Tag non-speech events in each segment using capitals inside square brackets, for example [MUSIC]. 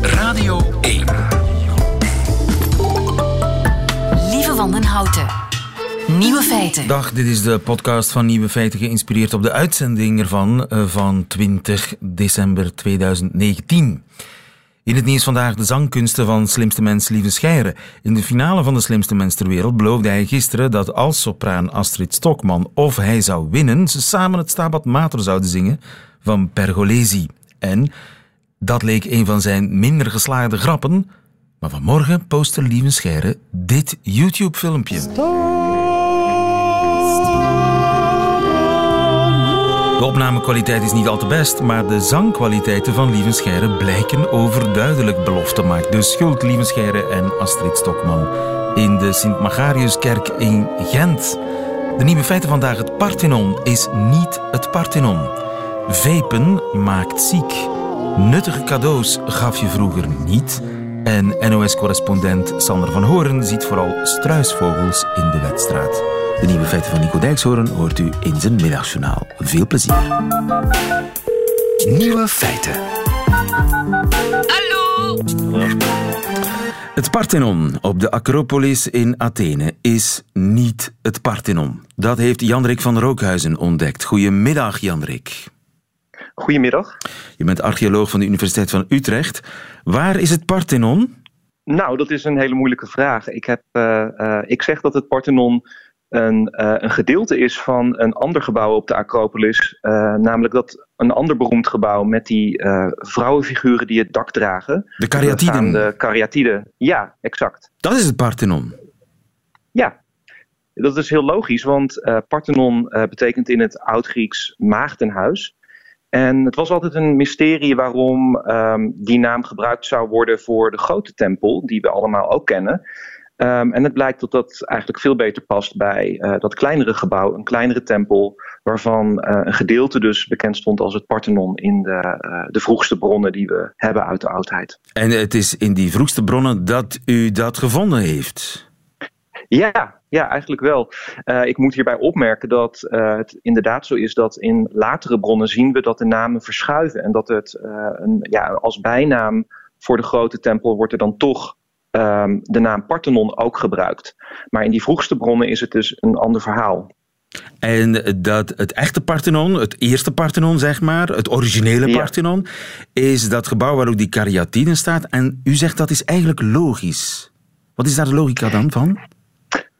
Radio 1. Lieve Wandenhouten. Nieuwe feiten. Dag, dit is de podcast van Nieuwe Feiten, geïnspireerd op de uitzending ervan eh, van 20 december 2019. In het nieuws vandaag de zangkunsten van slimste mens Lieve Scheire. In de finale van de slimste mens ter wereld beloofde hij gisteren dat als sopraan Astrid Stokman of hij zou winnen, ze samen het Stabat Mater zouden zingen van Pergolesi. En dat leek een van zijn minder geslaagde grappen, maar vanmorgen postte Lieve Scheire dit YouTube-filmpje. De opnamekwaliteit is niet al te best, maar de zangkwaliteiten van Lievenscheire blijken overduidelijk belofte maakt. De schuld Lievenscheire en Astrid Stokman in de Sint-Magariuskerk in Gent. De nieuwe feiten vandaag. Het Parthenon is niet het Parthenon. Vepen maakt ziek. Nuttige cadeaus gaf je vroeger niet. En NOS-correspondent Sander van Horen ziet vooral struisvogels in de wedstraat. De nieuwe feiten van Nico Dijkshoorn hoort u in zijn middagjournaal. Veel plezier. Nieuwe feiten. Hallo! Het Parthenon op de Acropolis in Athene is niet het Parthenon. Dat heeft Janrik van Rookhuizen ontdekt. Goedemiddag, Janrik. Goedemiddag. Je bent archeoloog van de Universiteit van Utrecht. Waar is het Parthenon? Nou, dat is een hele moeilijke vraag. Ik, heb, eh, eh, ik zeg dat het Parthenon een, eh, een gedeelte is van een ander gebouw op de Acropolis. namelijk dat een ander beroemd gebouw met die vrouwenfiguren die het dak dragen. De Kariatiden. De Kariatiden. Ja, exact. Dat is het Parthenon. Ja, dat is heel logisch, want Parthenon betekent in het Oud-Grieks maagdenhuis. En het was altijd een mysterie waarom um, die naam gebruikt zou worden voor de grote tempel, die we allemaal ook kennen. Um, en het blijkt dat dat eigenlijk veel beter past bij uh, dat kleinere gebouw, een kleinere tempel, waarvan uh, een gedeelte dus bekend stond als het Parthenon in de, uh, de vroegste bronnen die we hebben uit de oudheid. En het is in die vroegste bronnen dat u dat gevonden heeft? Ja, ja, eigenlijk wel. Uh, ik moet hierbij opmerken dat uh, het inderdaad zo is dat in latere bronnen zien we dat de namen verschuiven. En dat het uh, een, ja, als bijnaam voor de grote tempel wordt er dan toch um, de naam Parthenon ook gebruikt. Maar in die vroegste bronnen is het dus een ander verhaal. En dat het echte Parthenon, het eerste Parthenon zeg maar, het originele ja. Parthenon, is dat gebouw waar ook die kariatide staat. En u zegt dat is eigenlijk logisch. Wat is daar de logica dan van?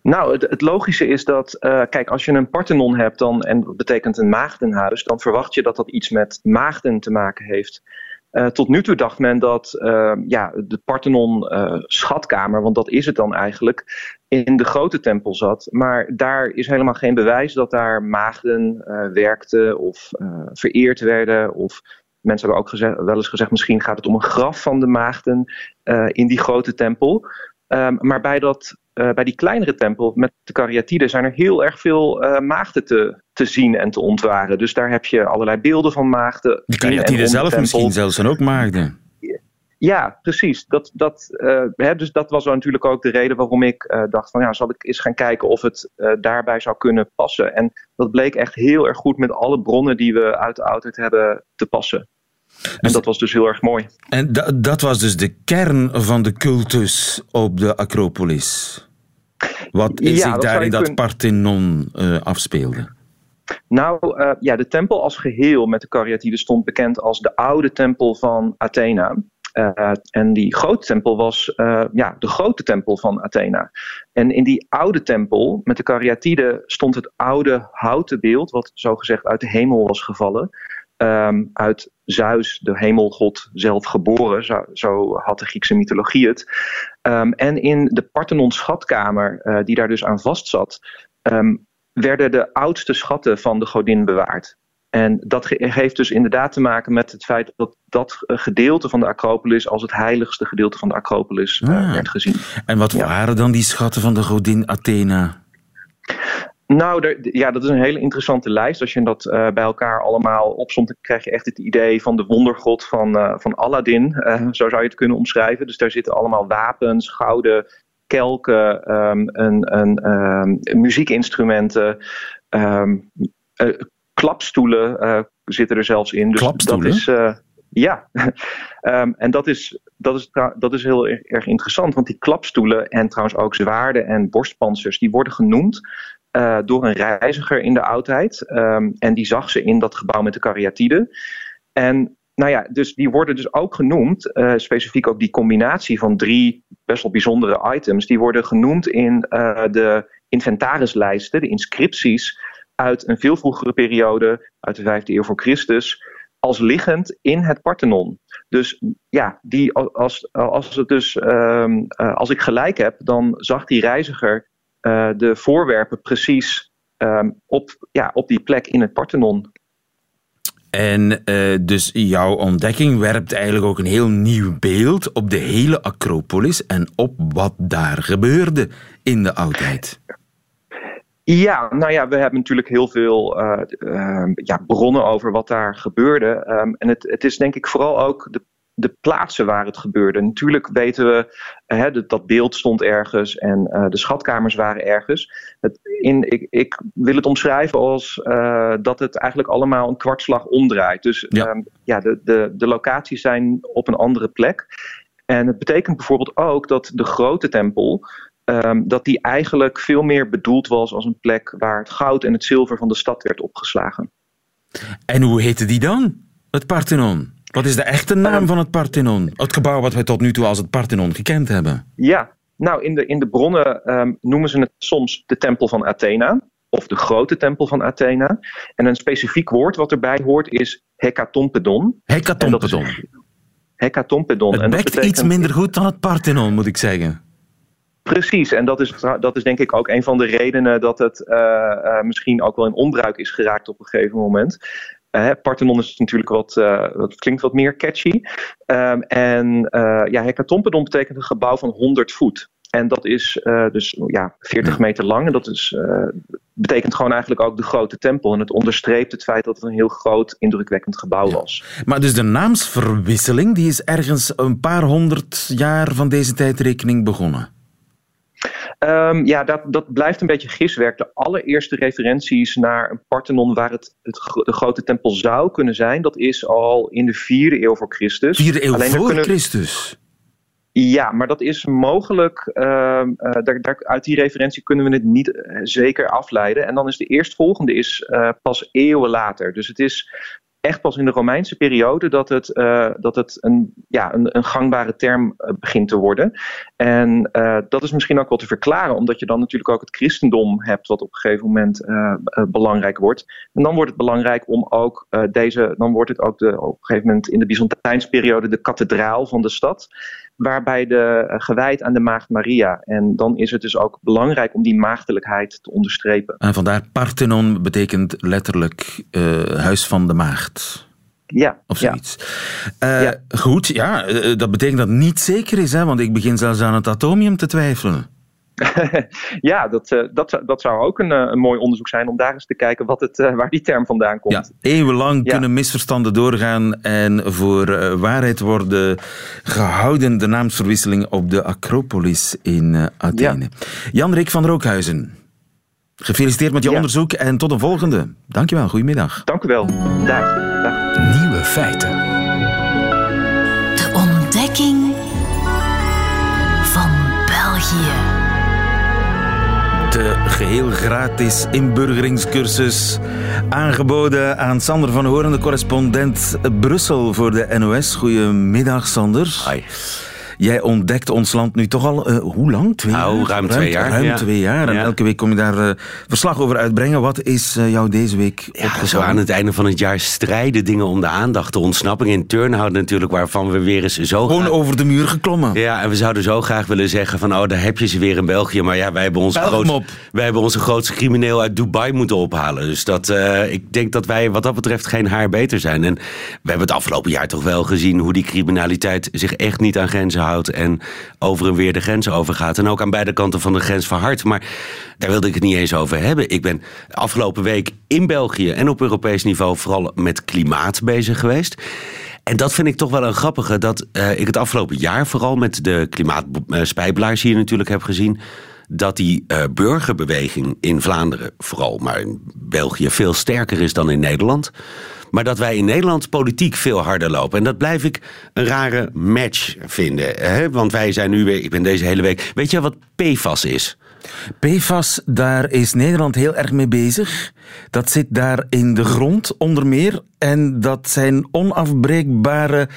Nou, het, het, logische is dat, uh, kijk, als je een Parthenon hebt dan, en dat betekent een maagdenhuis, dan verwacht je dat dat iets met maagden te maken heeft. Uh, tot nu toe dacht men dat uh, ja, de Parthenon schatkamer, want dat is het dan eigenlijk, in de grote tempel zat. Maar daar is helemaal geen bewijs dat daar maagden werkten of vereerd werden. Of mensen hebben ook gezegd, wel eens gezegd, misschien gaat het om een graf van de maagden in die grote tempel. Um, maar bij, dat, uh, bij die kleinere tempel met de kariatide zijn er heel erg veel uh, maagden te, te zien en te ontwaren. Dus daar heb je allerlei beelden van maagden. De kariatide zelf misschien zelfs zijn ook maagden. Ja, precies. Dat, dat, uh, hè, dus dat was natuurlijk ook de reden waarom ik dacht van ja, zal ik eens gaan kijken of het daarbij zou kunnen passen. En dat bleek echt heel erg goed met alle bronnen die we uit de oudheid hebben te passen. En dat was dus heel erg mooi. En dat, dat was dus de kern van de cultus op de Acropolis. Wat ja, zich daar in dat. Parthenon uh, afspeelde. Nou, uh, ja, de tempel als geheel met de Kariatide stond bekend als de oude tempel van Athena. Uh, en die grote tempel was uh, ja, de grote tempel van Athena. En in die oude tempel met de Kariatide stond het oude houten beeld, wat zogezegd uit de hemel was gevallen um, uit Zeus, de hemelgod, zelf geboren. Zo, zo had de Griekse mythologie het. Um, en in de Parthenon schatkamer, uh, die daar dus aan vast zat, um, werden de oudste schatten van de godin bewaard. En dat ge heeft dus inderdaad te maken met het feit dat dat gedeelte van de Acropolis als het heiligste gedeelte van de Acropolis uh, werd gezien. En wat ja. waren dan die schatten van de godin Athena? Nou, ja, dat is een hele interessante lijst. Als je dat uh, bij elkaar allemaal opzomt, dan krijg je echt het idee van de wondergod van, uh, van Aladdin. Uh, [LAUGHS] zo zou je het kunnen omschrijven. Dus daar zitten allemaal wapens, gouden kelken, um, een, een, um, muziekinstrumenten, um, klapstoelen zitten er zelfs in. Dus klapstoelen? Dat is, Ja, [LAUGHS] ehm, en dat is, dat, is, dat is heel erg, erg, interessant, want die klapstoelen en trouwens ook zwaarden en borstpansers, die worden genoemd uh, door een reiziger in de oudheid. Um, en die zag ze in dat gebouw met de kariatide. En nou ja, dus die worden dus ook genoemd, uh, specifiek ook die combinatie van drie best wel bijzondere items, die worden genoemd in uh, de inventarislijsten, de inscripties uit een veel vroegere periode, uit de vijfde eeuw voor Christus, als liggend in het Parthenon. Dus ja, die, als, als, het dus, uh, als ik gelijk heb, dan zag die reiziger uh, de voorwerpen precies um, op, ja, op die plek in het Parthenon. En uh, dus jouw ontdekking werpt eigenlijk ook een heel nieuw beeld op de hele Acropolis en op wat daar gebeurde in de oudheid. Ja, nou ja, we hebben natuurlijk heel veel uh, uh, ja, bronnen over wat daar gebeurde. Um, en het, het is denk ik vooral ook de de plaatsen waar het gebeurde. Natuurlijk weten we, hè, dat, dat beeld stond ergens en uh, de schatkamers waren ergens. Het, in, ik, ik wil het omschrijven als uh, dat het eigenlijk allemaal een kwartslag omdraait. Dus ja. Um, ja, de, de, de locaties zijn op een andere plek. En het betekent bijvoorbeeld ook dat de grote tempel, um, dat die eigenlijk veel meer bedoeld was als een plek waar het goud en het zilver van de stad werd opgeslagen. En hoe heette die dan? Het Parthenon? Wat is de echte naam van het Parthenon? Het gebouw wat we tot nu toe als het Parthenon gekend hebben. Ja, nou in de, in de bronnen um, noemen ze het soms de tempel van Athena. Of de grote tempel van Athena. En een specifiek woord wat erbij hoort is Hekatompedon. Hekatompedon. Hekatompedon. Het en dat betekent iets minder goed dan het Parthenon, moet ik zeggen. Precies, en dat is, dat is denk ik ook een van de redenen dat het uh, uh, misschien ook wel in onbruik is geraakt op een gegeven moment. Uh, Parthenon is natuurlijk wat, uh, dat klinkt wat meer catchy. Um, en uh, ja, Hekatompedon betekent een gebouw van 100 voet. En dat is dus ja, 40 meter lang. En dat is, betekent gewoon eigenlijk ook de grote tempel. En het onderstreept het feit dat het een heel groot, indrukwekkend gebouw ja. was. Maar dus de naamsverwisseling die is ergens een paar honderd jaar van deze tijdrekening begonnen? Um, ja, dat, dat blijft een beetje giswerk. De allereerste referenties naar een Parthenon waar het, het de grote tempel zou kunnen zijn, dat is al in de vierde eeuw voor Christus. Vierde eeuw Alleen voor kunnen... Christus? Ja, maar dat is mogelijk. Uh, uh, daar, daar, uit die referentie kunnen we het niet uh, zeker afleiden. En dan is de eerstvolgende is uh, pas eeuwen later. Dus het is echt pas in de Romeinse periode dat het, uh, dat het een, ja, een, een gangbare term uh, begint te worden. En uh, dat is misschien ook wel te verklaren, omdat je dan natuurlijk ook het christendom hebt, wat op een gegeven moment belangrijk wordt. En dan wordt het belangrijk om ook deze, dan wordt het ook de, op een gegeven moment in de Byzantijnse periode de kathedraal van de stad waarbij de uh, gewijd aan de maagd Maria. En dan is het dus ook belangrijk om die maagdelijkheid te onderstrepen. En vandaar Parthenon betekent letterlijk uh, huis van de maagd. Ja. Of zoiets. Ja. Uh, ja. Goed, ja, dat betekent dat het niet zeker is, hè, want ik begin zelfs aan het atomium te twijfelen. [LAUGHS] ja, dat, uh, dat, dat zou ook een, uh, een mooi onderzoek zijn om daar eens te kijken wat het, uh, waar die term vandaan komt. Ja, eeuwenlang ja. kunnen misverstanden doorgaan en voor waarheid worden gehouden de naamsverwisseling op de Acropolis in Athene. Ja. Jan-Rick van Rookhuizen, gefeliciteerd met je onderzoek en tot een volgende. Dankjewel, goedemiddag. Dank u wel. Dag. Dag. Nieuwe feiten. De geheel gratis inburgeringscursus. Aangeboden aan Sander van Horen, de correspondent Brussel voor de NOS. Goedemiddag, Sander. Hi. Jij ontdekt ons land nu toch al, uh, hoe lang? Twee nou, jaar? ruim twee jaar. Ruim ja. twee jaar. En ja. elke week kom je daar uh, verslag over uitbrengen. Wat is uh, jou deze week ja, Zo aan het einde van het jaar strijden dingen om de aandacht. De ontsnapping in Turnhout natuurlijk, waarvan we weer eens zo... Gewoon over de muur geklommen. Ja, en we zouden zo graag willen zeggen van... oh, daar heb je ze weer in België. Maar ja, wij hebben onze, grootste, wij hebben onze grootste crimineel uit Dubai moeten ophalen. Dus dat, ik denk dat wij wat dat betreft geen haar beter zijn. En we hebben het afgelopen jaar toch wel gezien... hoe die criminaliteit zich echt niet aan grenzen en over en weer de grens overgaat. En ook aan beide kanten van de grens verhardt. Maar daar wilde ik het niet eens over hebben. Ik ben afgelopen week in België en op Europees niveau vooral met klimaat bezig geweest. En dat vind ik toch wel een grappige. Dat uh, ik het afgelopen jaar vooral met de klimaatspijbelaars hier natuurlijk heb gezien. Dat die uh, burgerbeweging in Vlaanderen, vooral maar in België, veel sterker is dan in Nederland. Maar dat wij in Nederland politiek veel harder lopen. En dat blijf ik een rare match vinden. Hè? Want wij zijn nu weer, ik ben deze hele week. Weet je wat PFAS is? PFAS, daar is Nederland heel erg mee bezig. Dat zit daar in de grond, onder meer. En dat zijn onafbreekbare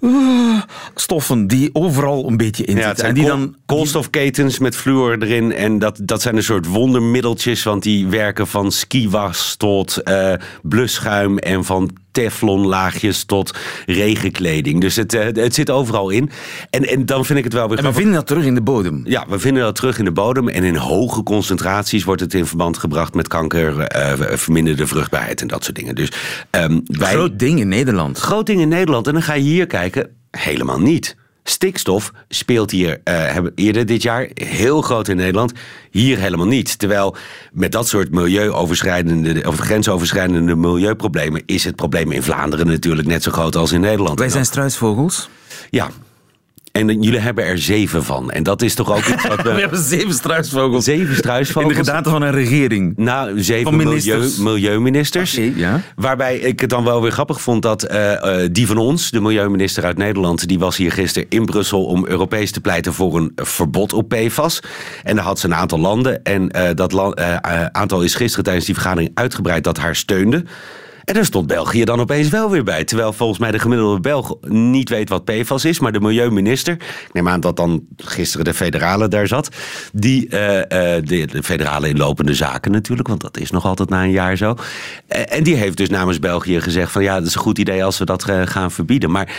uh, stoffen die overal een beetje in zitten. en die dan koolstofketens met fluor erin. En dat, dat zijn een soort wondermiddeltjes, want die werken van skiwas tot uh, blusschuim en van teflonlaagjes tot regenkleding. Dus het, uh, het zit overal in. En, en dan vind ik het wel weer. En we vinden dat terug in de bodem. Ja, we vinden dat terug in de bodem. En in hoge concentraties wordt het in verband gebracht met kanker, uh, verminderde vruchtbaarheid en dat soort dingen. Dus um, wij... Groot ding in Nederland. Groot ding in Nederland. En dan ga je hier kijken, helemaal niet. Stikstof speelt hier uh, eerder dit jaar heel groot in Nederland. Hier helemaal niet. Terwijl met dat soort milieuoverschrijdende of grensoverschrijdende milieuproblemen is het probleem in Vlaanderen natuurlijk net zo groot als in Nederland. Wij zijn struisvogels. Ja, en jullie hebben er zeven van. En dat is toch ook iets wat we... [LAUGHS] we hebben zeven struisvogels. Zeven struisvogels. In de gedaante van een regering. Nou, zeven milieu, milieuministers. ja. Waarbij ik het dan wel weer grappig vond dat uh, uh, die van ons, de milieuminister uit Nederland... die was hier gisteren in Brussel om Europees te pleiten voor een verbod op PFAS. En daar had ze een aantal landen. En uh, dat aantal is gisteren tijdens die vergadering uitgebreid dat haar steunde. En daar stond België dan opeens wel weer bij. Terwijl volgens mij de gemiddelde Belg niet weet wat PFAS is. Maar de milieuminister, ik neem aan dat dan gisteren de federale daar zat. Die, uh, de, de, federale inlopende zaken natuurlijk, want dat is nog altijd na een jaar zo. Uh, en die heeft dus namens België gezegd van ja, dat is een goed idee als we dat gaan verbieden. Maar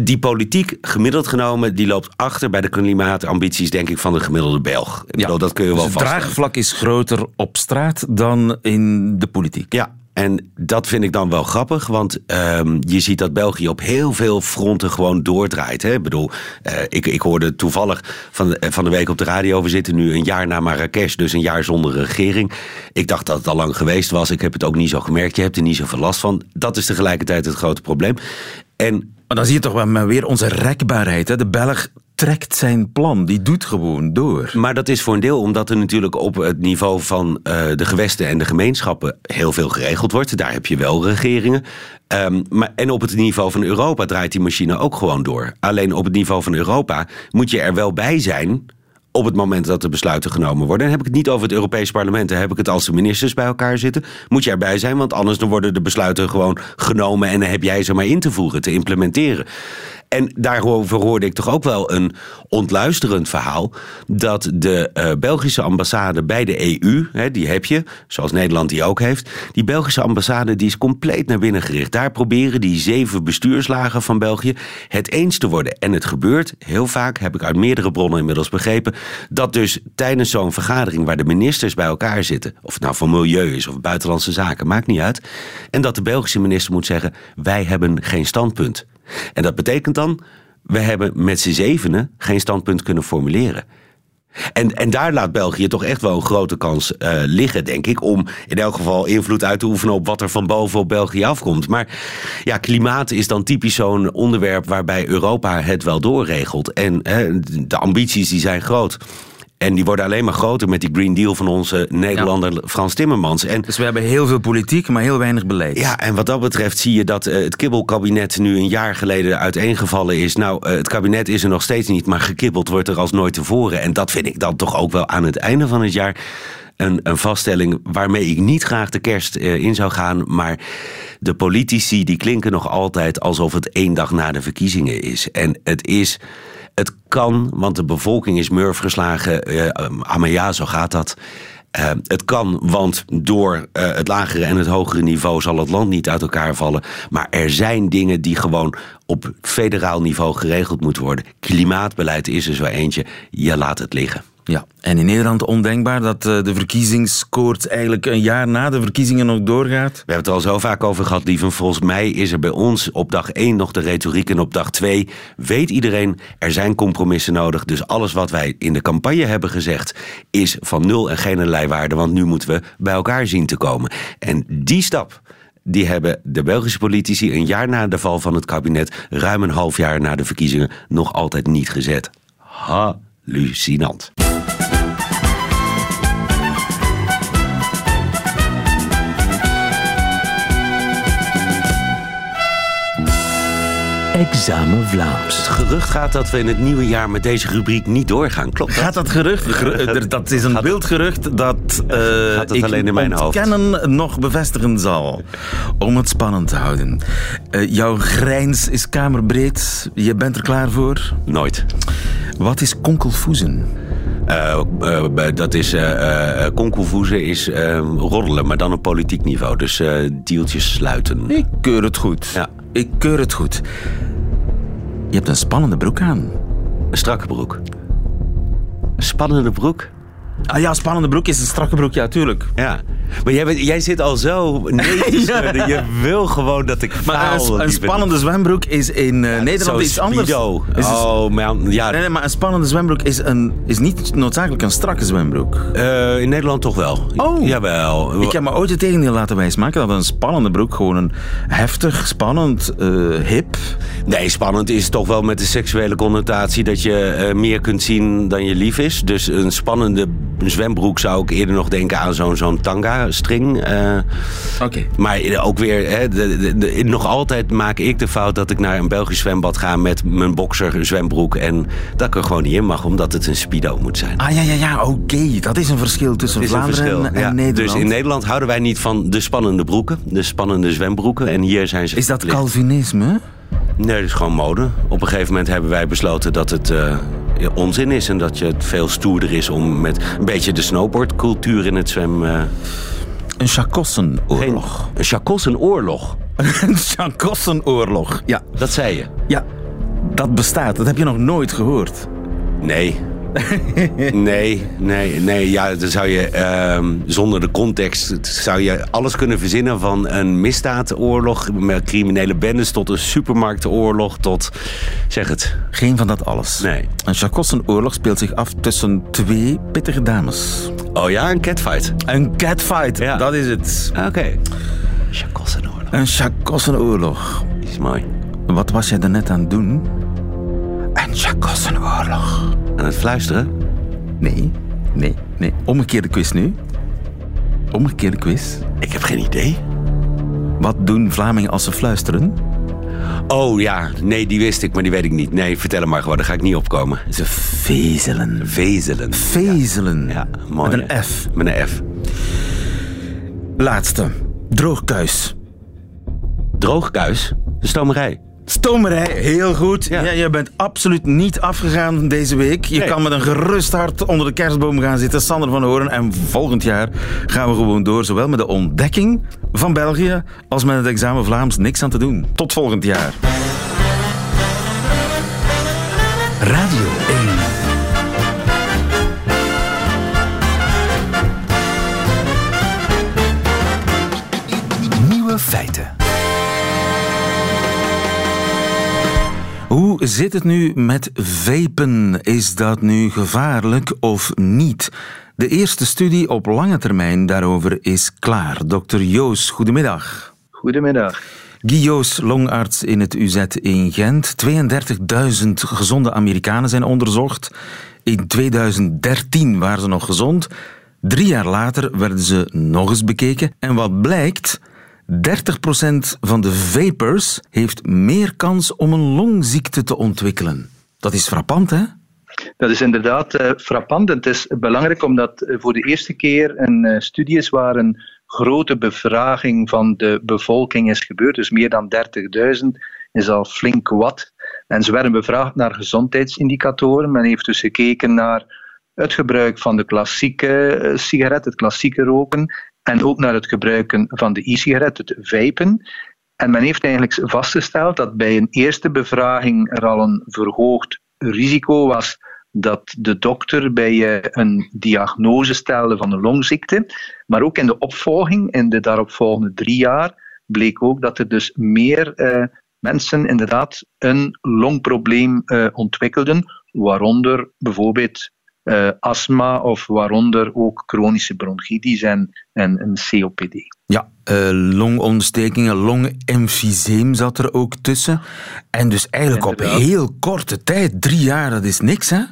die politiek, gemiddeld genomen, die loopt achter bij de klimaatambities, denk ik, van de gemiddelde Belg. Ja, dat kun je wel dus het draagvlak is groter op straat dan in de politiek. Ja, en dat vind ik dan wel grappig, want um, je ziet dat België op heel veel fronten gewoon doordraait. Hè? Ik bedoel, uh, ik, ik hoorde toevallig van, eh, van de week op de radio, we zitten nu een jaar na Marrakesh, dus een jaar zonder regering. Ik dacht dat het al lang geweest was, ik heb het ook niet zo gemerkt, je hebt er niet zoveel last van. Dat is tegelijkertijd het grote probleem. En maar dan zie je toch wel weer onze rekbaarheid. Hè? De Belg trekt zijn plan. Die doet gewoon door. Maar dat is voor een deel omdat er natuurlijk op het niveau van uh, de gewesten en de gemeenschappen heel veel geregeld wordt. Daar heb je wel regeringen. Um, maar, en op het niveau van Europa draait die machine ook gewoon door. Alleen op het niveau van Europa moet je er wel bij zijn op het moment dat de besluiten genomen worden. En heb ik het niet over het Europees Parlement. Dan heb ik het als de ministers bij elkaar zitten. Moet je erbij zijn, want anders dan worden de besluiten gewoon genomen... en dan heb jij ze maar in te voeren, te implementeren. En daarover hoorde ik toch ook wel een ontluisterend verhaal. Dat de uh, Belgische ambassade bij de EU, hè, die heb je, zoals Nederland die ook heeft. Die Belgische ambassade die is compleet naar binnen gericht. Daar proberen die zeven bestuurslagen van België het eens te worden. En het gebeurt heel vaak, heb ik uit meerdere bronnen inmiddels begrepen. Dat dus tijdens zo'n vergadering waar de ministers bij elkaar zitten. Of het nou voor milieu is of buitenlandse zaken, maakt niet uit. En dat de Belgische minister moet zeggen: wij hebben geen standpunt. En dat betekent dan, we hebben met z'n zevenen geen standpunt kunnen formuleren. En, en daar laat België toch echt wel een grote kans uh, liggen, denk ik. Om in elk geval invloed uit te oefenen op wat er van boven op België afkomt. Maar ja, klimaat is dan typisch zo'n onderwerp waarbij Europa het wel doorregelt. En de ambities die zijn groot. En die worden alleen maar groter met die Green Deal van onze Nederlander Frans Timmermans. En, dus we hebben heel veel politiek, maar heel weinig beleid. Ja, en wat dat betreft zie je dat uh, het kibbelkabinet nu een jaar geleden uiteengevallen is. Nou, uh, het kabinet is er nog steeds niet, maar gekibbeld wordt er als nooit tevoren. En dat vind ik dan toch ook wel aan het einde van het jaar een, een vaststelling waarmee ik niet graag de kerst uh, in zou gaan. Maar de politici die klinken nog altijd alsof het één dag na de verkiezingen is. En het is het kan, want de bevolking is murf geslagen. Uh, maar ja, zo gaat dat. Uh, het kan, want door uh, het lagere en het hogere niveau zal het land niet uit elkaar vallen. Maar er zijn dingen die gewoon op federaal niveau geregeld moeten worden. Klimaatbeleid is er zo eentje. Je laat het liggen. Ja, en in Nederland ondenkbaar dat eh, de verkiezingskoorts eigenlijk een jaar na de verkiezingen nog doorgaat? We hebben het al zo vaak over gehad, lieven. Volgens mij is er bij ons op dag 1 nog de retoriek en op dag 2 weet iedereen er zijn compromissen nodig. Dus alles wat wij in de campagne hebben gezegd is van nul en geen allerlei want nu moeten we bij elkaar zien te komen. En die stap, die hebben de Belgische politici een jaar na de val van het kabinet, ruim een half jaar na de verkiezingen, nog altijd niet gezet. Hallucinant. Examen Vlaams. Het gerucht gaat dat we in het nieuwe jaar met deze rubriek niet doorgaan. Klopt dat? Gaat dat gerucht? dat is een wildgerucht dat uh, gaat ik alleen in mijn hoofd? nog bevestigen zal. Om het spannend te houden. Uh, jouw grijns is kamerbreed. Je bent er klaar voor? Nooit. Wat is konkelvoezen? Uh, uh, dat is uh, konkelvoezen is roddelen, maar dan op politiek niveau. Dus deeltjes sluiten. Ik keur het goed. Ja. Ik keur het goed. Je hebt een spannende broek aan. Een strakke broek. Een spannende broek? Ah ja, spannende broek is een strakke broek, ja, tuurlijk. Ja. Maar jij, jij zit al zo nee [LAUGHS] Je wil gewoon dat ik faal. Maar een, spannende zwembroek is in uh, Nederland iets anders. oh man, ja. Nee, nee, maar een spannende zwembroek is, een, is niet noodzakelijk een strakke zwembroek. Uh, in Nederland toch wel. Oh. Jawel. Ik heb me ooit het tegendeel laten wijsmaken dat een spannende broek gewoon een heftig, spannend, uh, hip... Nee, spannend is toch wel met de seksuele connotatie dat je meer kunt zien dan je lief is. Dus een spannende zwembroek zou ik eerder nog denken aan zo'n zo'n tanga string. Uh, Oké. Maar ook weer, hè, de, de, nog altijd maak ik de fout dat ik naar een Belgisch zwembad ga met mijn boxer zwembroek. En dat ik er gewoon niet in mag, omdat het een speedo moet zijn. Ah ja, ja, ja, oké. Dat is een verschil tussen Vlaanderen en, Nederland. Dus in Nederland houden wij niet van de spannende broeken, de spannende zwembroeken. En hier zijn ze. Is dat Calvinisme? Nee, dat is gewoon mode. Op een gegeven moment hebben wij besloten dat het uh, onzin is. En dat je het veel stoerder is om met een beetje de snowboardcultuur in het zwem... Uh, een chakossenoorlog. Een chakossenoorlog? [LAUGHS] een chakossenoorlog, ja. Dat zei je? Ja, dat bestaat. Dat heb je nog nooit gehoord. Nee, nee, nee, nee. Ja, dan zou je uh, zonder de context zou je alles kunnen verzinnen van een misdaadoorlog met criminele bendes tot een supermarktenoorlog tot zeg het. Geen van dat alles. Nee. Een chakossenoorlog speelt zich af tussen twee pittige dames. Oh ja, een catfight. Een catfight, ja. dat is het. Oké. Okay. Chakossenoorlog. Een chakossenoorlog. Is mooi. Wat was jij daarnet aan het doen? Een chakossenoorlog. Aan het fluisteren? Nee, nee, nee. Omgekeerde quiz nu. Omgekeerde quiz. Ik heb geen idee. Wat doen Vlamingen als ze fluisteren? Oh ja, nee, die wist ik, maar die weet ik niet. Nee, vertel hem maar gewoon, daar ga ik niet opkomen. Ze vezelen. Vezelen. Vezelen. Ja, mooi. Met een F. Met een F. Laatste. Droogkuis. Droogkuis? De stomerij. Stomerij, heel goed. Ja. je bent absoluut niet afgegaan deze week. Je kan met een gerust hart onder de kerstboom gaan zitten, Sander van Horen. En volgend jaar gaan we gewoon door, zowel met de ontdekking van België als met het examen Vlaams. Niks aan te doen. Tot volgend jaar. Radio Hoe zit het nu met vapen? Is dat nu gevaarlijk of niet? De eerste studie op lange termijn daarover is klaar. Dr. Joos, goedemiddag. Goedemiddag. Guy longarts in het UZ in Gent. 32.000 gezonde Amerikanen zijn onderzocht. In 2013 waren ze nog gezond. Drie jaar later werden ze nog eens bekeken. En wat blijkt? 30% van de vapers heeft meer kans om een longziekte te ontwikkelen. Dat is frappant, hè? Dat is inderdaad uh, frappant. Het is belangrijk omdat uh, voor de eerste keer een uh, studie is waar een grote bevraging van de bevolking is gebeurd. Dus meer dan 30.000 is al flink wat. En ze werden bevraagd naar gezondheidsindicatoren. Men heeft dus gekeken naar het gebruik van de klassieke sigaret, het klassieke roken, en ook naar het gebruiken van de e-sigaret, het vapen. En men heeft eigenlijk vastgesteld dat bij een eerste bevraging er al een verhoogd risico was dat de dokter bij een diagnose stelde van een longziekte. Maar ook in de opvolging, in de daaropvolgende drie jaar, bleek ook dat er dus meer eh, mensen inderdaad een longprobleem uh, ontwikkelden, waaronder bijvoorbeeld uh, astma of waaronder ook chronische bronchitis en, en een COPD. Ja, uh, longontstekingen, longemfyseem zat er ook tussen. En dus eigenlijk op heel korte tijd, drie jaar, dat is niks hè?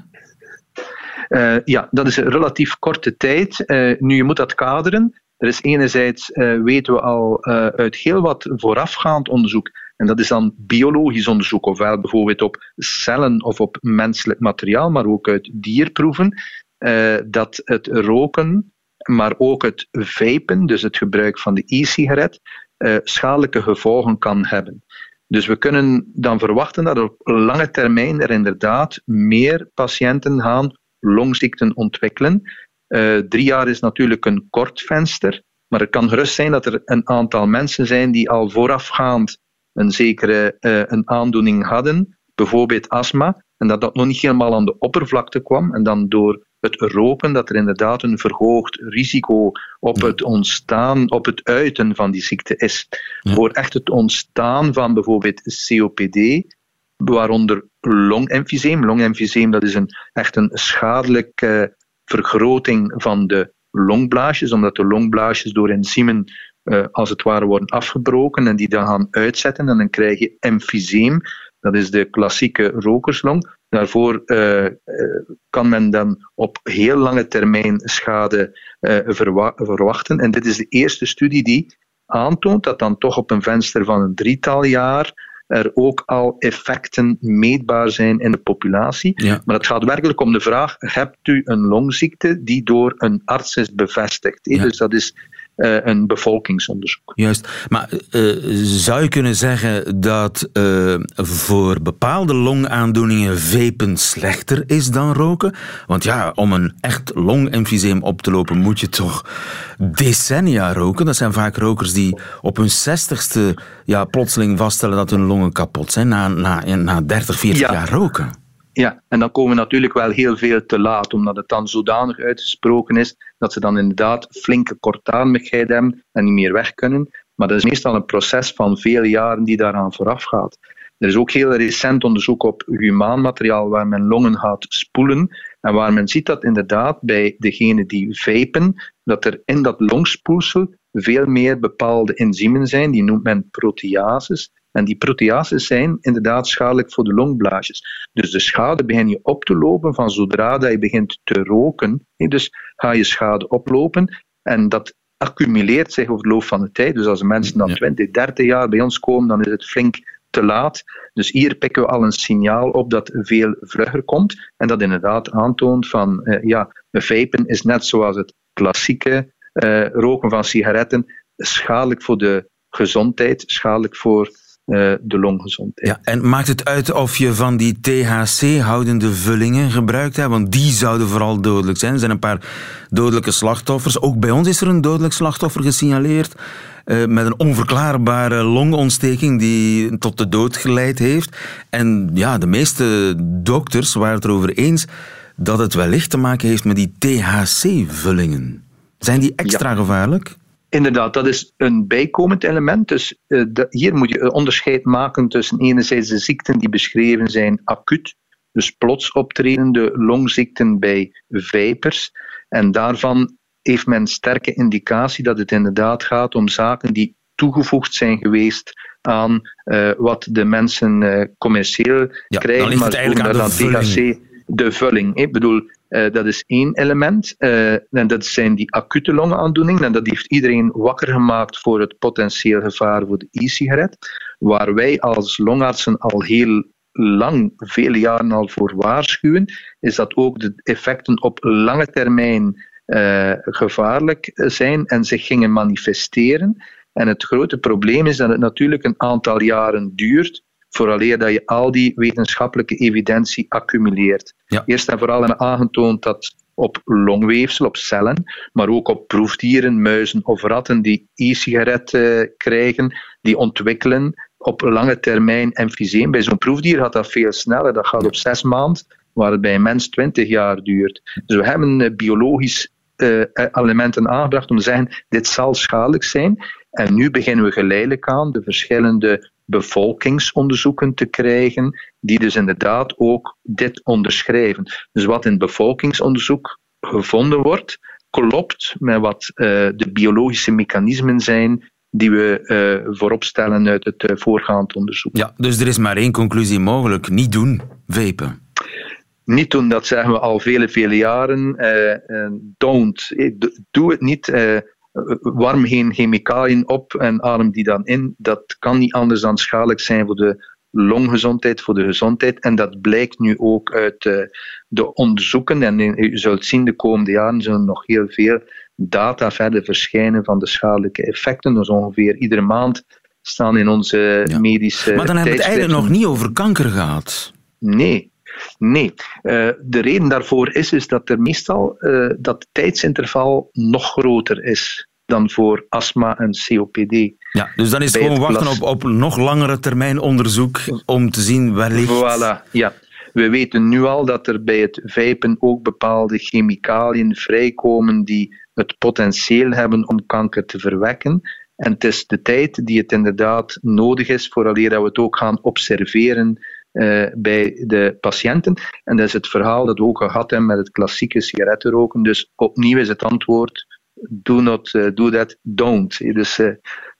Uh, ja, dat is een relatief korte tijd. nu, je moet dat kaderen. Er is enerzijds, weten we al uit heel wat voorafgaand onderzoek, En dat is dan biologisch onderzoek, ofwel bijvoorbeeld op cellen of op menselijk materiaal, maar ook uit dierproeven, uh, dat het roken, maar ook het vapen, dus het gebruik van de e-sigaret, uh, schadelijke gevolgen kan hebben. Dus we kunnen dan verwachten dat op lange termijn er inderdaad meer patiënten gaan longziekten ontwikkelen. Uh, drie jaar is natuurlijk een kort venster, maar het kan gerust zijn dat er een aantal mensen zijn die al voorafgaand een zekere uh, een aandoening hadden, bijvoorbeeld astma, en dat dat nog niet helemaal aan de oppervlakte kwam, en dan door het roken, dat er inderdaad een verhoogd risico op het ontstaan, op het uiten van die ziekte is. Voor echt het ontstaan van bijvoorbeeld COPD, waaronder longemfyseem. Longemfyseem dat is een, echt een schadelijke vergroting van de longblaasjes, omdat de longblaasjes door enzymen uh, als het ware worden afgebroken en die dan gaan uitzetten en dan krijg je emfyseem. Dat is de klassieke rokerslong. Daarvoor uh, kan men dan op heel lange termijn schade uh, verwachten. En dit is de eerste studie die aantoont dat dan toch op een venster van een drietal jaar er ook al effecten meetbaar zijn in de populatie. Maar het gaat werkelijk om de vraag: hebt u een longziekte die door een arts is bevestigd? Dus dat is een bevolkingsonderzoek. Juist, maar uh, zou je kunnen zeggen dat uh, voor bepaalde longaandoeningen vapen slechter is dan roken? Want ja, om een echt longemfyseem op te lopen moet je toch decennia roken. Dat zijn vaak rokers die op hun zestigste ja, plotseling vaststellen dat hun longen kapot zijn na, na, na 30, 40 jaar roken. Ja, en dan komen we natuurlijk wel heel veel te laat, omdat het dan zodanig uitgesproken is dat ze dan inderdaad flinke kortademigheid hebben en niet meer weg kunnen. Maar dat is meestal een proces van vele jaren die daaraan vooraf gaat. Er is ook heel recent onderzoek op humaan materiaal waar men longen gaat spoelen en waar men ziet dat inderdaad bij degenen die vapen, dat er in dat longspoelsel veel meer bepaalde enzymen zijn, die noemt men proteases. En die proteases zijn inderdaad schadelijk voor de longblaasjes. Dus de schade begin je op te lopen van zodra dat je begint te roken. Dus ga je schade oplopen en dat accumuleert zich over de loop van de tijd. Dus als mensen dan 20, 30 jaar bij ons komen, dan is het flink te laat. Dus hier pikken we al een signaal op dat veel vlugger komt en dat inderdaad aantoont van uh, ja, vapen is net zoals het klassieke uh, roken van sigaretten schadelijk voor de gezondheid, schadelijk voor de longgezondheid. Ja, en maakt het uit of je van die THC-houdende vullingen gebruikt hebt? Want die zouden vooral dodelijk zijn. Er zijn een paar dodelijke slachtoffers. Ook bij ons is er een dodelijk slachtoffer gesignaleerd. Uh, met een onverklaarbare longontsteking die tot de dood geleid heeft. En ja, de meeste dokters waren het erover eens dat het wellicht te maken heeft met die THC-vullingen. Zijn die extra gevaarlijk? Inderdaad, dat is een bijkomend element. Dus uh, de, hier moet je onderscheid maken tussen enerzijds de ziekten die beschreven zijn acuut, dus plots optredende longziekten bij vijpers. En daarvan heeft men sterke indicatie dat het inderdaad gaat om zaken die toegevoegd zijn geweest aan uh, wat de mensen uh, commercieel ja, krijgen, maar ook dan THC, de vulling. Ik bedoel, dat is één element. Uh, en dat zijn die acute longaandoeningen. En dat heeft iedereen wakker gemaakt voor het potentieel gevaar voor de e-sigaret. Waar wij als longartsen al heel lang, vele jaren al voor waarschuwen, is dat ook de effecten op lange termijn uh, gevaarlijk zijn en zich gingen manifesteren. En het grote probleem is dat het natuurlijk een aantal jaren duurt vooraleer dat je al die wetenschappelijke evidentie accumuleert. Eerst en vooral hebben aangetoond dat op longweefsel, op cellen, maar ook op proefdieren, muizen of ratten die e-sigaret uh, krijgen, die ontwikkelen op lange termijn emfyseem. Bij zo'n proefdier gaat dat veel sneller, dat gaat op zes maanden, waar het bij een mens twintig jaar duurt. Dus we hebben uh, biologisch uh, elementen aangebracht om te zeggen, dit zal schadelijk zijn. En nu beginnen we geleidelijk aan de verschillende bevolkingsonderzoeken te krijgen, die dus inderdaad ook dit onderschrijven. Dus wat in bevolkingsonderzoek gevonden wordt, klopt met wat uh, de biologische mechanismen zijn die we uh, voorop stellen uit het uh, voorgaand onderzoek. Ja, dus er is maar één conclusie mogelijk: niet doen, vapen. Niet doen, dat zeggen we al vele, vele jaren. don't. Doe het niet warm geen chemicaliën op en adem die dan in. Dat kan niet anders dan schadelijk zijn voor de longgezondheid, voor de gezondheid. En dat blijkt nu ook uit uh, de onderzoeken. En u zult zien, de komende jaren zullen nog heel veel data verder verschijnen van de schadelijke effecten. Dus ongeveer iedere maand staan in onze medische. Maar dan hebben we het eigenlijk nog niet over kanker gehad. Nee, Nee, uh, de reden daarvoor is, is dat er meestal uh, dat tijdsinterval nog groter is dan voor astma en COPD. Ja, dus dan is het gewoon wachten op, op nog langere termijn onderzoek om te zien wellicht... Voilà, ja. We weten nu al dat er bij het vijpen ook bepaalde chemicaliën vrijkomen die het potentieel hebben om kanker te verwekken. En het is de tijd die het inderdaad nodig is, vooraleer dat we het ook gaan observeren uh, bij de patiënten. En dat is het verhaal dat we ook gehad hebben met het klassieke sigarettenroken. Dus opnieuw is het antwoord: do not uh, do that, don't. Dus uh,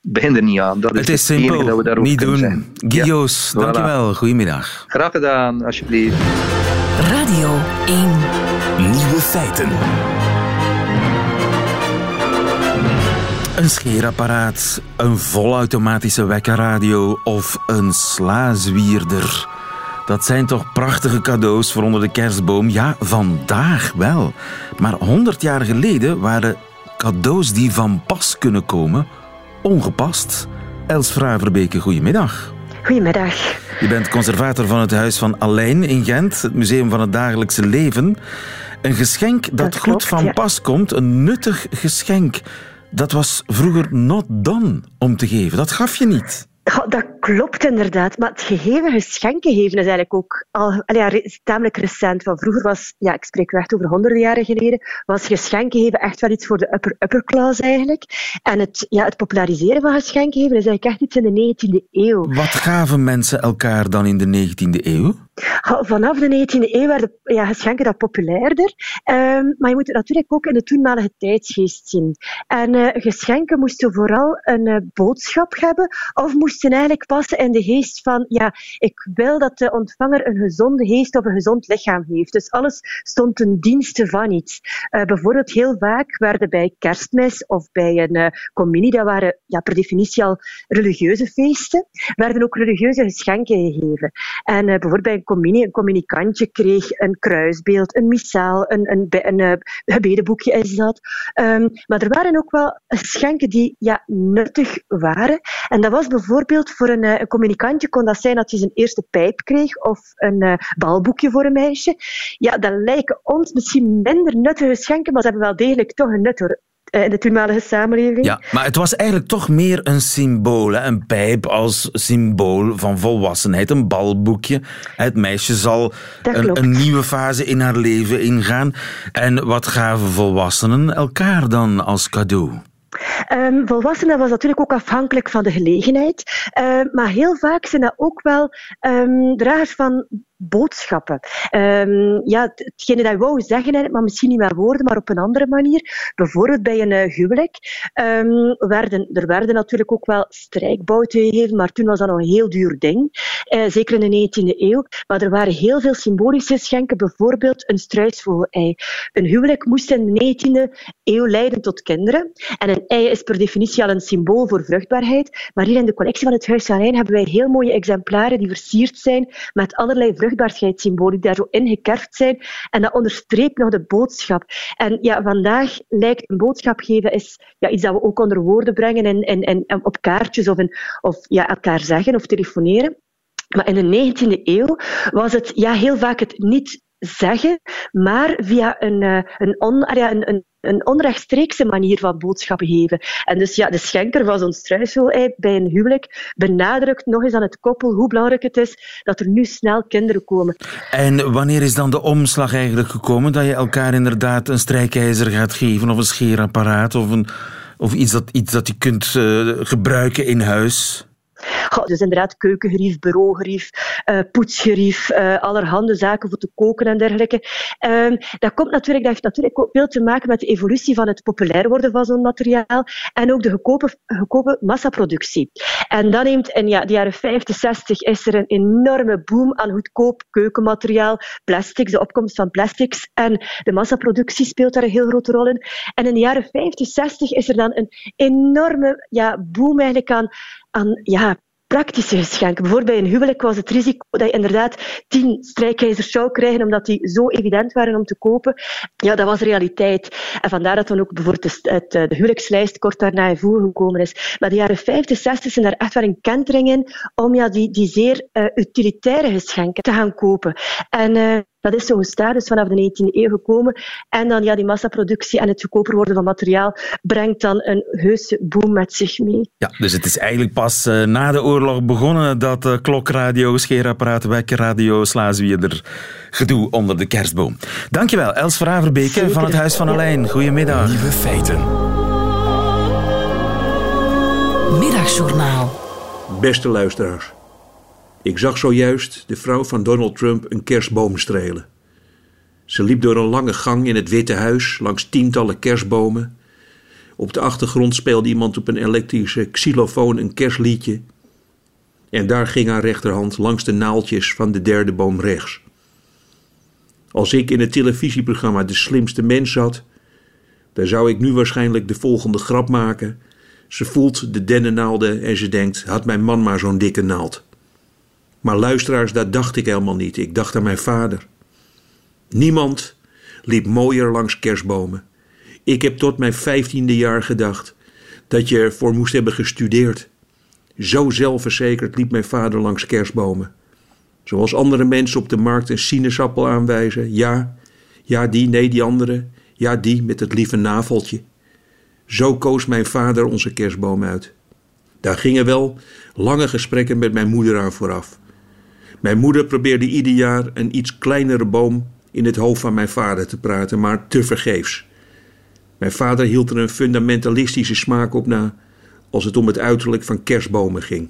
begin er niet aan. Dat het is, is simpel, dat we daar niet doen. Zijn. Gio's, ja, dankjewel. Voilà. Goedemiddag. Graag gedaan, alsjeblieft. Radio 1. Nieuwe feiten. Een scheerapparaat, een volautomatische wekkerradio of een slaazwierder. Dat zijn toch prachtige cadeaus voor onder de kerstboom? Ja, vandaag wel. Maar 100 jaar geleden waren cadeaus die van pas kunnen komen ongepast. Els Vraverbeke, goedemiddag. Goedemiddag. Je bent conservator van het Huis van Allein in Gent, het Museum van het Dagelijkse Leven. Een geschenk dat, dat goed van pas komt, een nuttig geschenk dat was vroeger not done om te geven. Dat gaf je niet. Dat klopt inderdaad. Maar het gegeven geschenken geven is eigenlijk ook al ja, tamelijk recent. Van vroeger was, ja, ik spreek echt over honderden jaren geleden, was geschenken geven echt wel iets voor de upper, upper class eigenlijk. En het, ja, het populariseren van geschenken geven is eigenlijk echt iets in de 19e eeuw. Wat gaven mensen elkaar dan in de 19e eeuw? Vanaf de 19e eeuw werden ja, geschenken dat populairder. Um, maar je moet het natuurlijk ook in de toenmalige tijdsgeest zien. En uh, geschenken moesten vooral een uh, boodschap hebben, of moesten eigenlijk passen in de geest van, ja, ik wil dat de ontvanger een gezonde geest of een gezond lichaam heeft. Dus alles stond ten dienste van iets. Uh, bijvoorbeeld heel vaak werden bij kerstmis of bij een communie, dat waren ja, per definitie al religieuze feesten, werden ook religieuze geschenken gegeven. En bijvoorbeeld bij een een communicantje kreeg een kruisbeeld, een missaal, een, een, een, een gebedenboekje is dat. Um, maar er waren ook wel geschenken die ja, nuttig waren. En dat was bijvoorbeeld voor een, een communicantje kon dat zijn dat hij zijn eerste pijp kreeg of een uh, balboekje voor een meisje. Ja, dat lijken ons misschien minder nuttige geschenken, maar ze hebben wel degelijk toch een nut in de toenmalige samenleving. Ja, maar het was eigenlijk toch meer een symbool. Hè? Een pijp als symbool van volwassenheid, een balboekje. Het meisje zal een, een, nieuwe fase in haar leven ingaan. En wat gaven volwassenen elkaar dan als cadeau? Um, volwassenen was natuurlijk ook afhankelijk van de gelegenheid. Uh, maar heel vaak zijn dat ook wel um, dragers van boodschappen. Um, ja, hetgene dat je wou zeggen, maar misschien niet met woorden, maar op een andere manier. Bijvoorbeeld bij een uh, huwelijk um, werden er werden natuurlijk ook wel strijkbouten gegeven, maar toen was dat nog een heel duur ding. Uh, zeker in de 19e eeuw. Maar er waren heel veel symbolische schenken, bijvoorbeeld een struisvogel-ei. Een huwelijk moest in de 19e eeuw leiden tot kinderen. En een ei is per definitie al een symbool voor vruchtbaarheid. Maar hier in de collectie van het Huis van Rijn hebben wij heel mooie exemplaren die versierd zijn met allerlei vruchtbaarheid vruchtbaarheidssymbolen die daar zo ingekerfd zijn. En dat onderstreept nog de boodschap. En ja, vandaag lijkt een boodschap geven is ja, iets dat we ook onder woorden brengen en, en, en op kaartjes of, in, of ja, elkaar zeggen of telefoneren. Maar in de 19e eeuw was het ja, heel vaak het niet zeggen, maar via een, eh, een, on, ja, een, een, een onrechtstreekse manier van boodschappen geven. En dus ja, de schenker van zo'n struisvogel bij een huwelijk benadrukt nog eens aan het koppel hoe belangrijk het is dat er nu snel kinderen komen. En wanneer is dan de omslag eigenlijk gekomen dat je elkaar inderdaad een strijkijzer gaat geven of een scheerapparaat of, een, of iets, dat, iets dat je kunt uh, gebruiken in huis? Dus inderdaad keukengerief, bureaugerief, uh, poetsgerief, uh, allerhande zaken voor te koken en dergelijke. Um, dat, komt natuurlijk, dat heeft natuurlijk ook veel te maken met de evolutie van het populair worden van zo'n materiaal en ook de goedkope, goedkope massaproductie. En dan neemt in ja, de jaren 50, 60 is er een enorme boom aan goedkoop keukenmateriaal, plastics, de opkomst van plastics en de massaproductie speelt daar een heel grote rol in. En in de jaren 50, 60 is er dan een enorme ja, boom eigenlijk aan, aan ja, praktische geschenken. Bijvoorbeeld bij een huwelijk was het risico dat je inderdaad tien strijkijzers zou krijgen, omdat die zo evident waren om te kopen. Ja, dat was realiteit. En vandaar dat dan ook bijvoorbeeld de, de huwelijkslijst kort daarna in voer gekomen is. Maar de jaren 50, 60 zijn daar echt wel een kentering in om ja, die, die zeer uh, utilitaire geschenken te gaan kopen. En uh, dat is zo gestaan, dus vanaf de 19e eeuw gekomen. En dan ja, die massaproductie en het goedkoper worden van materiaal brengt dan een heuse boom met zich mee. Ja, dus het is eigenlijk pas uh, na de oorlog begonnen dat uh, klokradio, scheerapparaat, wekkerradio, slaaswierder gedoe onder de kerstboom. Dankjewel, Els Vraverbeke van het Huis van Alijn. Goedemiddag. Nieuwe feiten. Middagjournaal. Beste luisteraars. Ik zag zojuist de vrouw van Donald Trump een kerstboom strelen. Ze liep door een lange gang in het Witte Huis langs tientallen kerstbomen. Op de achtergrond speelde iemand op een elektrische xylofoon een kerstliedje. En daar ging haar rechterhand langs de naaldjes van de derde boom rechts. Als ik in het televisieprogramma De Slimste Mens zat, dan zou ik nu waarschijnlijk de volgende grap maken. Ze voelt de dennennaalden en ze denkt: had mijn man maar zo'n dikke naald. Maar luisteraars, dat dacht ik helemaal niet. Ik dacht aan mijn vader. Niemand liep mooier langs kerstbomen. Ik heb tot mijn vijftiende jaar gedacht dat je ervoor moest hebben gestudeerd. Zo zelfverzekerd liep mijn vader langs kerstbomen. Zoals andere mensen op de markt een sinaasappel aanwijzen. Ja, ja die, nee die andere. Ja die met het lieve naveltje. Zo koos mijn vader onze kerstboom uit. Daar gingen wel lange gesprekken met mijn moeder aan vooraf. Mijn moeder probeerde ieder jaar een iets kleinere boom in het hoofd van mijn vader te praten, maar tevergeefs. Mijn vader hield er een fundamentalistische smaak op na als het om het uiterlijk van kerstbomen ging.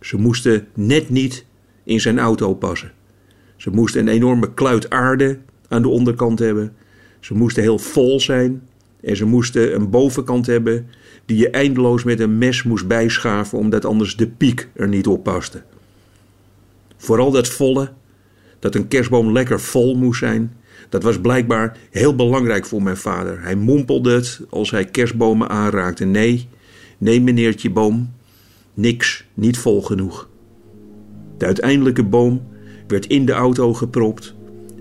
Ze moesten net niet in zijn auto passen. Ze moesten een enorme kluit aarde aan de onderkant hebben. Ze moesten heel vol zijn en ze moesten een bovenkant hebben die je eindeloos met een mes moest bijschaven omdat anders de piek er niet op paste. Vooral dat volle, dat een kerstboom lekker vol moest zijn, dat was blijkbaar heel belangrijk voor mijn vader. Hij mompelde het als hij kerstbomen aanraakte. Nee, nee meneertje boom, niks, niet vol genoeg. De uiteindelijke boom werd in de auto gepropt.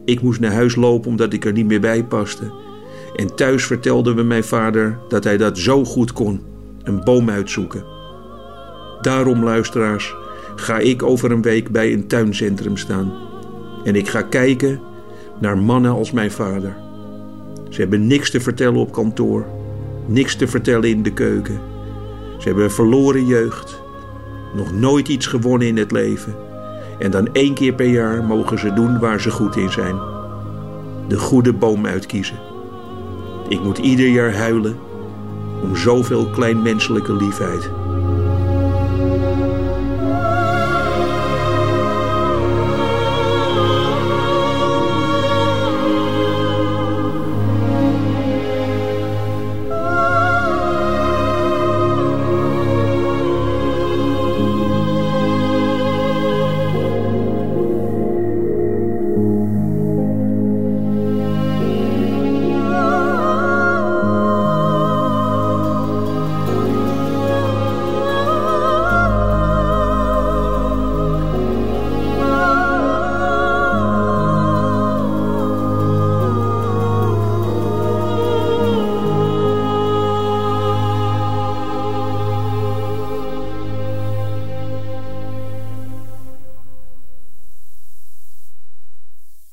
Ik moest naar huis lopen omdat ik er niet meer bij paste. En thuis vertelde me mijn vader dat hij dat zo goed kon: een boom uitzoeken. Daarom, luisteraars, ga ik over een week bij een tuincentrum staan. En ik ga kijken naar mannen als mijn vader. Ze hebben niks te vertellen op kantoor, niks te vertellen in de keuken. Ze hebben een verloren jeugd, nog nooit iets gewonnen in het leven. En dan één keer per jaar mogen ze doen waar ze goed in zijn. De goede boom uitkiezen. Ik moet ieder jaar huilen om zoveel kleinmenselijke liefheid.